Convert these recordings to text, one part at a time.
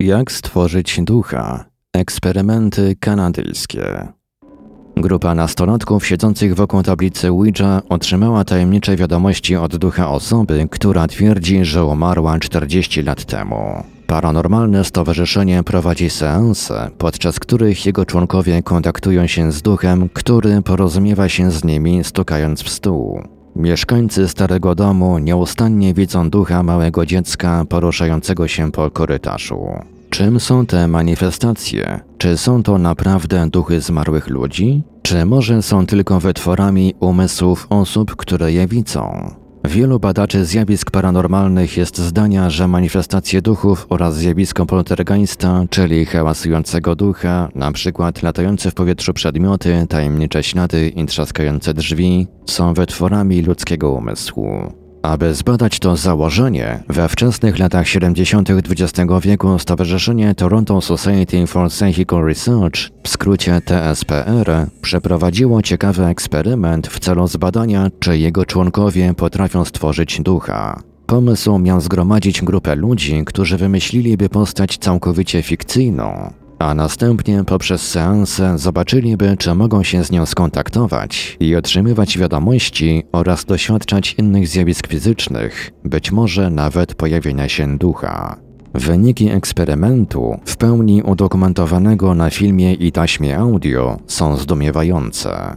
Jak stworzyć ducha? Eksperymenty kanadyjskie. Grupa nastolatków siedzących wokół tablicy Ouija otrzymała tajemnicze wiadomości od ducha osoby, która twierdzi, że umarła 40 lat temu. Paranormalne stowarzyszenie prowadzi seanse, podczas których jego członkowie kontaktują się z duchem, który porozumiewa się z nimi stukając w stół. Mieszkańcy starego domu nieustannie widzą ducha małego dziecka poruszającego się po korytarzu. Czym są te manifestacje? Czy są to naprawdę duchy zmarłych ludzi? Czy może są tylko wytworami umysłów osób, które je widzą? Wielu badaczy zjawisk paranormalnych jest zdania, że manifestacje duchów oraz zjawisko poltergeista, czyli hałasującego ducha, np. latające w powietrzu przedmioty, tajemnicze ślady i trzaskające drzwi, są wytworami ludzkiego umysłu. Aby zbadać to założenie, we wczesnych latach 70. XX wieku Stowarzyszenie Toronto Society for Psychical Research, w skrócie TSPR, przeprowadziło ciekawy eksperyment w celu zbadania, czy jego członkowie potrafią stworzyć ducha. Pomysł miał zgromadzić grupę ludzi, którzy wymyśliliby postać całkowicie fikcyjną, a następnie poprzez seanse zobaczyliby, czy mogą się z nią skontaktować i otrzymywać wiadomości oraz doświadczać innych zjawisk fizycznych, być może nawet pojawienia się ducha. Wyniki eksperymentu, w pełni udokumentowanego na filmie i taśmie audio, są zdumiewające.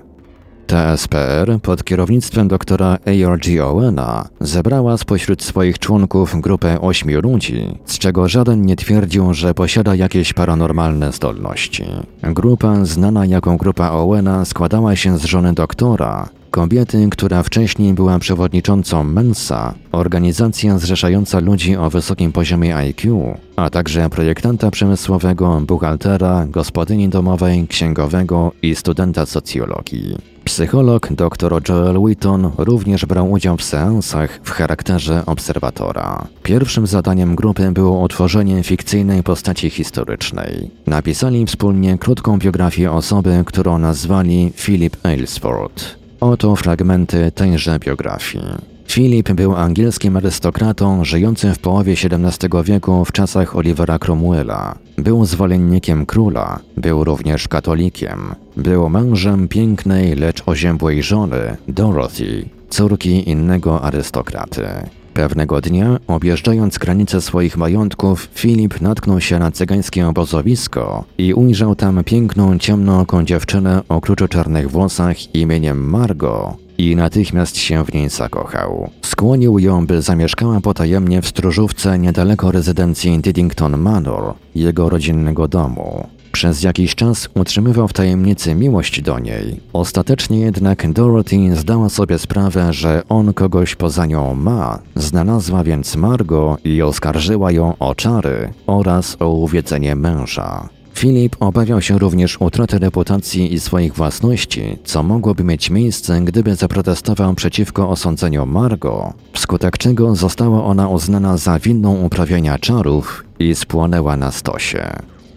TSPR pod kierownictwem doktora A.R.G. Owena zebrała spośród swoich członków grupę ośmiu ludzi, z czego żaden nie twierdził, że posiada jakieś paranormalne zdolności. Grupa znana jako grupa Owena składała się z żony doktora, kobiety, która wcześniej była przewodniczącą Mensa, organizacja zrzeszająca ludzi o wysokim poziomie IQ, a także projektanta przemysłowego, buchaltera, gospodyni domowej, księgowego i studenta socjologii. Psycholog dr Joel Wheaton również brał udział w seansach w charakterze obserwatora. Pierwszym zadaniem grupy było utworzenie fikcyjnej postaci historycznej. Napisali wspólnie krótką biografię osoby, którą nazwali Philip Aylesford. Oto fragmenty tejże biografii. Filip był angielskim arystokratą żyjącym w połowie XVII wieku w czasach Olivera Cromwella. Był zwolennikiem króla, był również katolikiem. Był mężem pięknej, lecz oziębłej żony, Dorothy, córki innego arystokraty. Pewnego dnia, objeżdżając granice swoich majątków, Filip natknął się na cygańskie obozowisko i ujrzał tam piękną, ciemnooką dziewczynę o kruczo-czarnych włosach imieniem Margo i natychmiast się w niej zakochał. Skłonił ją, by zamieszkała potajemnie w stróżówce niedaleko rezydencji Diddington Manor, jego rodzinnego domu. Przez jakiś czas utrzymywał w tajemnicy miłość do niej. Ostatecznie jednak Dorothy zdała sobie sprawę, że on kogoś poza nią ma, znalazła więc Margo i oskarżyła ją o czary oraz o uwiedzenie męża. Filip obawiał się również utraty reputacji i swoich własności, co mogłoby mieć miejsce, gdyby zaprotestował przeciwko osądzeniu Margo, wskutek czego została ona uznana za winną uprawiania czarów i spłonęła na stosie.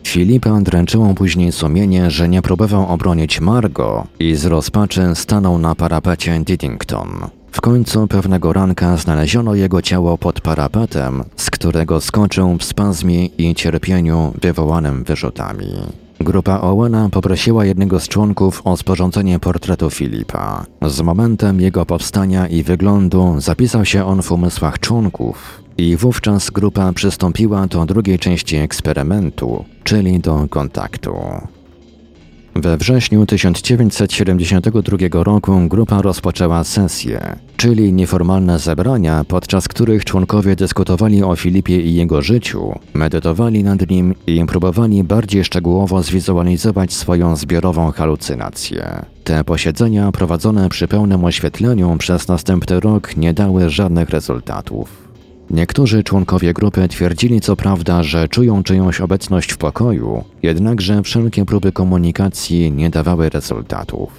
Filipa dręczyło później sumienie, że nie próbował obronić Margo i z rozpaczy stanął na parapecie Diddington. W końcu pewnego ranka znaleziono jego ciało pod parapetem, z którego skoczył w spazmie i cierpieniu wywołanym wyrzutami. Grupa Owena poprosiła jednego z członków o sporządzenie portretu Filipa. Z momentem jego powstania i wyglądu zapisał się on w umysłach członków i wówczas grupa przystąpiła do drugiej części eksperymentu, czyli do kontaktu. We wrześniu 1972 roku grupa rozpoczęła sesję, czyli nieformalne zebrania, podczas których członkowie dyskutowali o Filipie i jego życiu, medytowali nad nim i próbowali bardziej szczegółowo zwizualizować swoją zbiorową halucynację. Te posiedzenia prowadzone przy pełnym oświetleniu przez następny rok nie dały żadnych rezultatów. Niektórzy członkowie grupy twierdzili co prawda, że czują czyjąś obecność w pokoju, jednakże wszelkie próby komunikacji nie dawały rezultatów.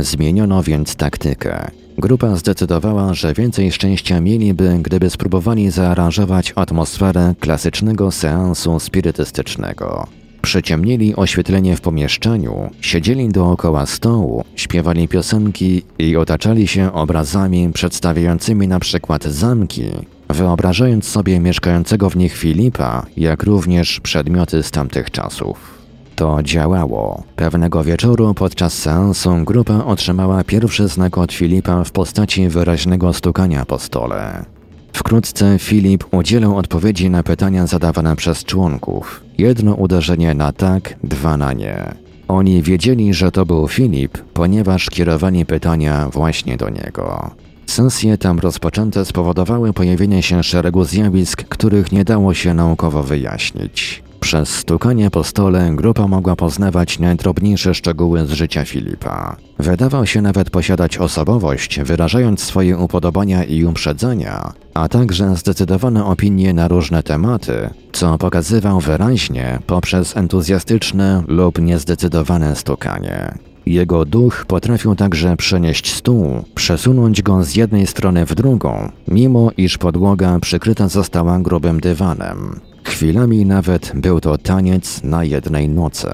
Zmieniono więc taktykę. Grupa zdecydowała, że więcej szczęścia mieliby, gdyby spróbowali zaaranżować atmosferę klasycznego seansu spirytystycznego. Przyciemnili oświetlenie w pomieszczeniu, siedzieli dookoła stołu, śpiewali piosenki i otaczali się obrazami przedstawiającymi na przykład zamki, wyobrażając sobie mieszkającego w nich Filipa, jak również przedmioty z tamtych czasów. To działało. Pewnego wieczoru podczas seansu grupa otrzymała pierwszy znak od Filipa w postaci wyraźnego stukania po stole. Wkrótce Filip udzielał odpowiedzi na pytania zadawane przez członków. Jedno uderzenie na tak, dwa na nie. Oni wiedzieli, że to był Filip, ponieważ kierowali pytania właśnie do niego. Sesje tam rozpoczęte spowodowały pojawienie się szeregu zjawisk, których nie dało się naukowo wyjaśnić. Przez stukanie po stole grupa mogła poznawać najdrobniejsze szczegóły z życia Filipa. Wydawał się nawet posiadać osobowość, wyrażając swoje upodobania i uprzedzenia, a także zdecydowane opinie na różne tematy, co pokazywał wyraźnie poprzez entuzjastyczne lub niezdecydowane stukanie. Jego duch potrafił także przenieść stół, przesunąć go z jednej strony w drugą, mimo iż podłoga przykryta została grubym dywanem. Chwilami nawet był to taniec na jednej nocy.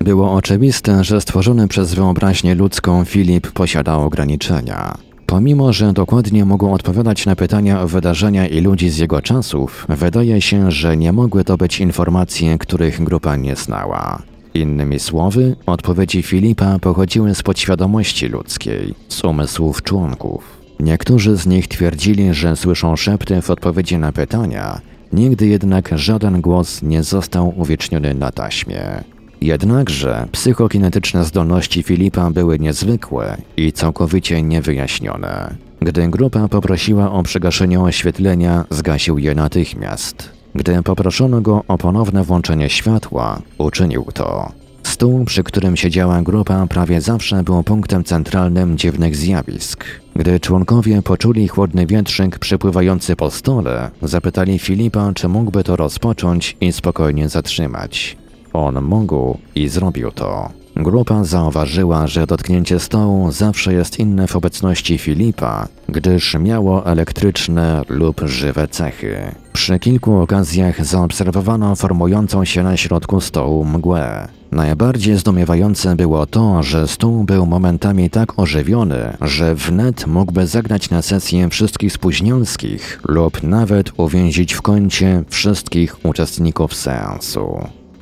Było oczywiste, że stworzony przez wyobraźnię ludzką Filip posiadał ograniczenia. Pomimo, że dokładnie mogą odpowiadać na pytania o wydarzenia i ludzi z jego czasów, wydaje się, że nie mogły to być informacje, których grupa nie znała. Innymi słowy, odpowiedzi Filipa pochodziły z podświadomości ludzkiej, z umysłów członków. Niektórzy z nich twierdzili, że słyszą szepty w odpowiedzi na pytania, nigdy jednak żaden głos nie został uwieczniony na taśmie. Jednakże psychokinetyczne zdolności Filipa były niezwykłe i całkowicie niewyjaśnione. Gdy grupa poprosiła o przygaszenie oświetlenia, zgasił je natychmiast. Gdy poproszono go o ponowne włączenie światła, uczynił to. Stół, przy którym siedziała grupa, prawie zawsze był punktem centralnym dziwnych zjawisk. Gdy członkowie poczuli chłodny wietrzyk przypływający po stole, zapytali Filipa, czy mógłby to rozpocząć i spokojnie zatrzymać. On mógł i zrobił to. Grupa zauważyła, że dotknięcie stołu zawsze jest inne w obecności Filipa, gdyż miało elektryczne lub żywe cechy. Przy kilku okazjach zaobserwowano formującą się na środku stołu mgłę. Najbardziej zdumiewające było to, że stół był momentami tak ożywiony, że wnet mógłby zagrać na sesję wszystkich spóźnialskich lub nawet uwięzić w kącie wszystkich uczestników seansu.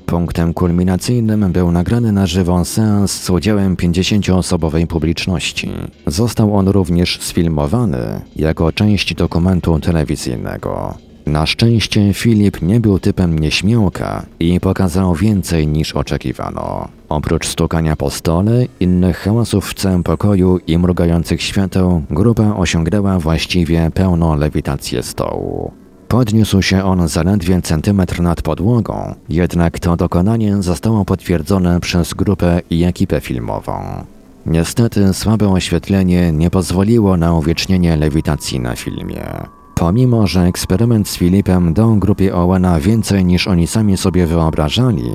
Punktem kulminacyjnym był nagrany na żywo seans z udziałem 50-osobowej publiczności. Został on również sfilmowany jako część dokumentu telewizyjnego. Na szczęście Filip nie był typem nieśmiałka i pokazał więcej niż oczekiwano. Oprócz stukania po stole, innych hałasów w całym pokoju i mrugających świateł, grupa osiągnęła właściwie pełną lewitację stołu. Podniósł się on zaledwie centymetr nad podłogą, jednak to dokonanie zostało potwierdzone przez grupę i ekipę filmową. Niestety słabe oświetlenie nie pozwoliło na uwiecznienie lewitacji na filmie. Pomimo, że eksperyment z Filipem dał grupie Owena więcej niż oni sami sobie wyobrażali,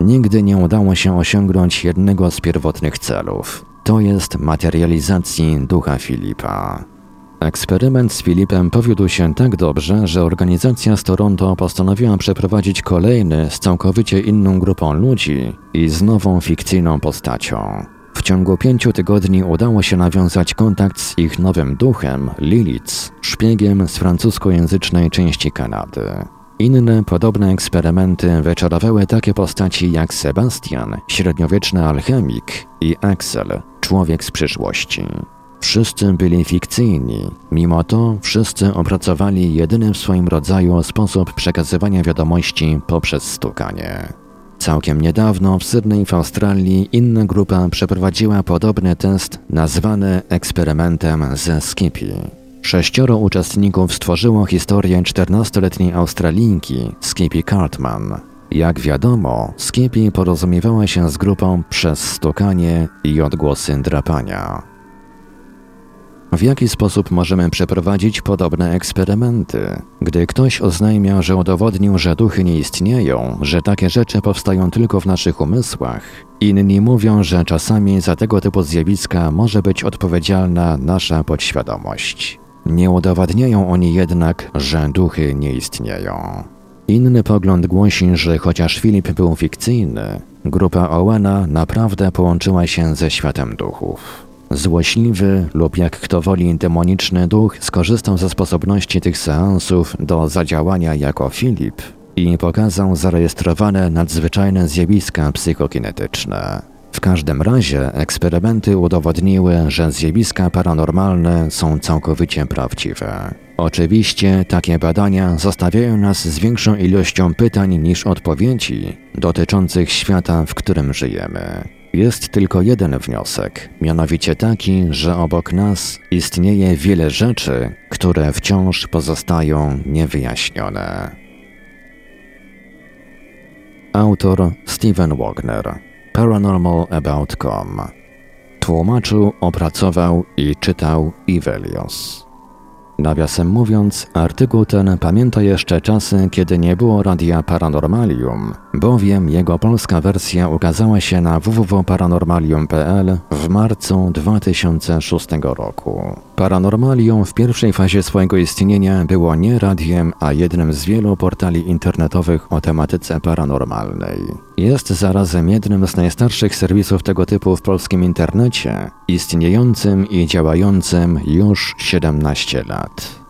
nigdy nie udało się osiągnąć jednego z pierwotnych celów, to jest materializacji ducha Filipa. Eksperyment z Filipem powiódł się tak dobrze, że organizacja z Toronto postanowiła przeprowadzić kolejny z całkowicie inną grupą ludzi i z nową fikcyjną postacią. Ciągu pięciu tygodni udało się nawiązać kontakt z ich nowym duchem, Lilith, szpiegiem z francuskojęzycznej części Kanady. Inne podobne eksperymenty wyczarowały takie postaci jak Sebastian, średniowieczny alchemik i Axel, człowiek z przyszłości. Wszyscy byli fikcyjni, mimo to wszyscy opracowali jedyny w swoim rodzaju sposób przekazywania wiadomości poprzez stukanie. Całkiem niedawno w Sydney w Australii inna grupa przeprowadziła podobny test nazwany eksperymentem ze Skippy. Sześcioro uczestników stworzyło historię 14-letniej Australijki Skippy Cartman. Jak wiadomo, Skippy porozumiewała się z grupą przez stukanie i odgłosy drapania. W jaki sposób możemy przeprowadzić podobne eksperymenty? Gdy ktoś oznajmia, że udowodnił, że duchy nie istnieją, że takie rzeczy powstają tylko w naszych umysłach, inni mówią, że czasami za tego typu zjawiska może być odpowiedzialna nasza podświadomość. Nie udowadniają oni jednak, że duchy nie istnieją. Inny pogląd głosi, że chociaż Filip był fikcyjny, grupa Owena naprawdę połączyła się ze światem duchów. Złośliwy lub jak kto woli demoniczny duch skorzystał ze sposobności tych seansów do zadziałania jako Filip i pokazał zarejestrowane nadzwyczajne zjawiska psychokinetyczne. W każdym razie eksperymenty udowodniły, że zjawiska paranormalne są całkowicie prawdziwe. Oczywiście takie badania zostawiają nas z większą ilością pytań niż odpowiedzi dotyczących świata, w którym żyjemy. Jest tylko jeden wniosek, mianowicie taki, że obok nas istnieje wiele rzeczy, które wciąż pozostają niewyjaśnione. Autor Steven Wagner paranormalabout.com Tłumaczył, opracował i czytał Ivelios. Nawiasem mówiąc, artykuł ten pamięta jeszcze czasy, kiedy nie było radia Paranormalium, bowiem jego polska wersja ukazała się na www.paranormalium.pl w marcu 2006 roku. Paranormalium w pierwszej fazie swojego istnienia było nie radiem, a jednym z wielu portali internetowych o tematyce paranormalnej. Jest zarazem jednym z najstarszych serwisów tego typu w polskim internecie, istniejącym i działającym już 17 lat.